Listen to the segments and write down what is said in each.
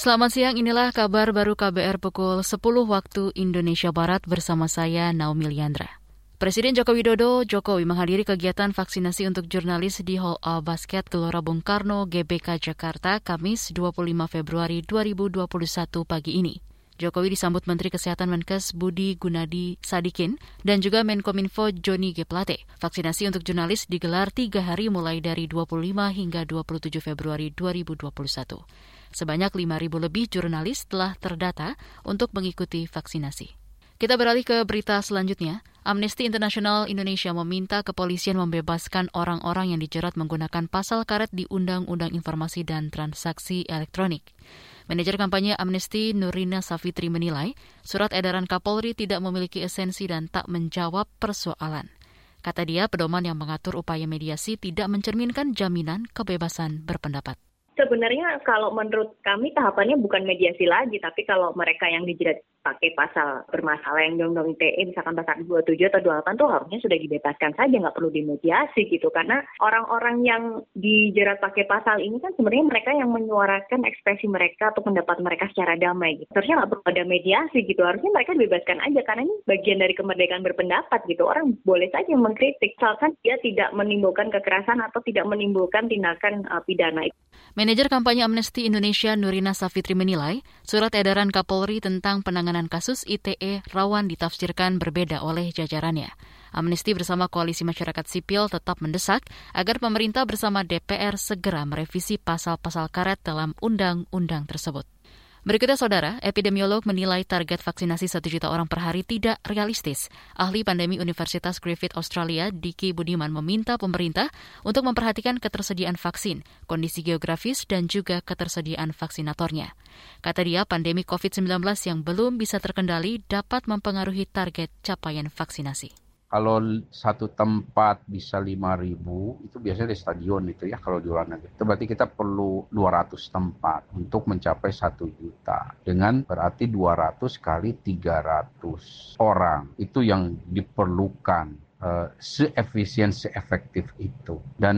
Selamat siang, inilah kabar baru KBR pukul 10 waktu Indonesia Barat bersama saya Naomi Liandra. Presiden Joko Widodo Jokowi menghadiri kegiatan vaksinasi untuk jurnalis di Hall A Basket Gelora Bung Karno, GBK Jakarta, Kamis 25 Februari 2021 pagi ini. Jokowi disambut Menteri Kesehatan Menkes Budi Gunadi Sadikin dan juga Menkominfo Joni G. Plate. Vaksinasi untuk jurnalis digelar tiga hari mulai dari 25 hingga 27 Februari 2021. Sebanyak 5.000 lebih jurnalis telah terdata untuk mengikuti vaksinasi. Kita beralih ke berita selanjutnya. Amnesty International Indonesia meminta kepolisian membebaskan orang-orang yang dijerat menggunakan pasal karet di Undang-Undang Informasi dan Transaksi Elektronik. Manajer kampanye Amnesty Nurina Safitri menilai surat edaran Kapolri tidak memiliki esensi dan tak menjawab persoalan. Kata dia, pedoman yang mengatur upaya mediasi tidak mencerminkan jaminan kebebasan berpendapat. Sebenarnya kalau menurut kami tahapannya bukan mediasi lagi, tapi kalau mereka yang dijerat pakai pasal bermasalah yang undang-undang ITE misalkan pasal 27 atau 28 tuh harusnya sudah dibebaskan saja nggak perlu dimediasi gitu karena orang-orang yang dijerat pakai pasal ini kan sebenarnya mereka yang menyuarakan ekspresi mereka atau pendapat mereka secara damai gitu. Harusnya nggak perlu ada mediasi gitu harusnya mereka dibebaskan aja karena ini bagian dari kemerdekaan berpendapat gitu orang boleh saja mengkritik misalkan dia tidak menimbulkan kekerasan atau tidak menimbulkan tindakan uh, pidana. Manajer kampanye Amnesty Indonesia Nurina Safitri menilai surat edaran Kapolri tentang penanganan kasus ITE rawan ditafsirkan berbeda oleh jajarannya. Amnesty bersama Koalisi Masyarakat Sipil tetap mendesak agar pemerintah bersama DPR segera merevisi pasal-pasal karet dalam undang-undang tersebut. Berikutnya, Saudara, epidemiolog menilai target vaksinasi satu juta orang per hari tidak realistis. Ahli pandemi Universitas Griffith Australia, Diki Budiman, meminta pemerintah untuk memperhatikan ketersediaan vaksin, kondisi geografis, dan juga ketersediaan vaksinatornya. Kata dia, pandemi COVID-19 yang belum bisa terkendali dapat mempengaruhi target capaian vaksinasi kalau satu tempat bisa 5.000 itu biasanya di stadion itu ya kalau di luar negeri. Itu berarti kita perlu 200 tempat untuk mencapai satu juta. Dengan berarti 200 kali 300 orang. Itu yang diperlukan Uh, seefisien, seefektif itu. Dan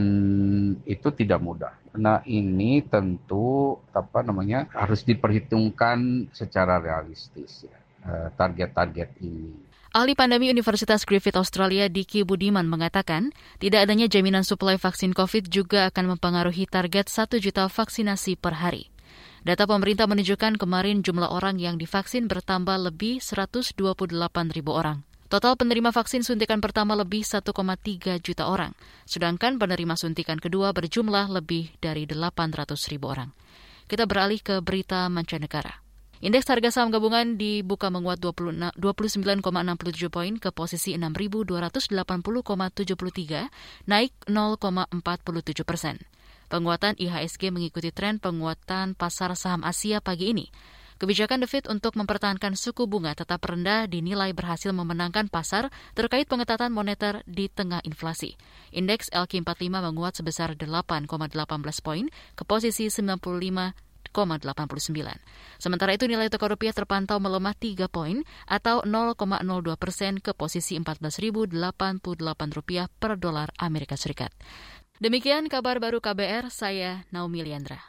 itu tidak mudah. Nah ini tentu apa namanya harus diperhitungkan secara realistis ya uh, target-target ini. Ahli pandemi Universitas Griffith Australia Diki Budiman mengatakan, tidak adanya jaminan suplai vaksin COVID juga akan mempengaruhi target 1 juta vaksinasi per hari. Data pemerintah menunjukkan kemarin jumlah orang yang divaksin bertambah lebih 128 ribu orang. Total penerima vaksin suntikan pertama lebih 1,3 juta orang, sedangkan penerima suntikan kedua berjumlah lebih dari 800 ribu orang. Kita beralih ke berita mancanegara. Indeks harga saham gabungan dibuka menguat 29,67 poin ke posisi 6.280,73, naik 0,47 persen. Penguatan IHSG mengikuti tren penguatan pasar saham Asia pagi ini. Kebijakan The Fed untuk mempertahankan suku bunga tetap rendah dinilai berhasil memenangkan pasar terkait pengetatan moneter di tengah inflasi. Indeks LQ45 menguat sebesar 8,18 poin ke posisi 95 Sementara itu nilai tukar rupiah terpantau melemah 3 poin atau 0,02 persen ke posisi 14.088 rupiah per dolar Amerika Serikat. Demikian kabar baru KBR, saya Naomi Liandra.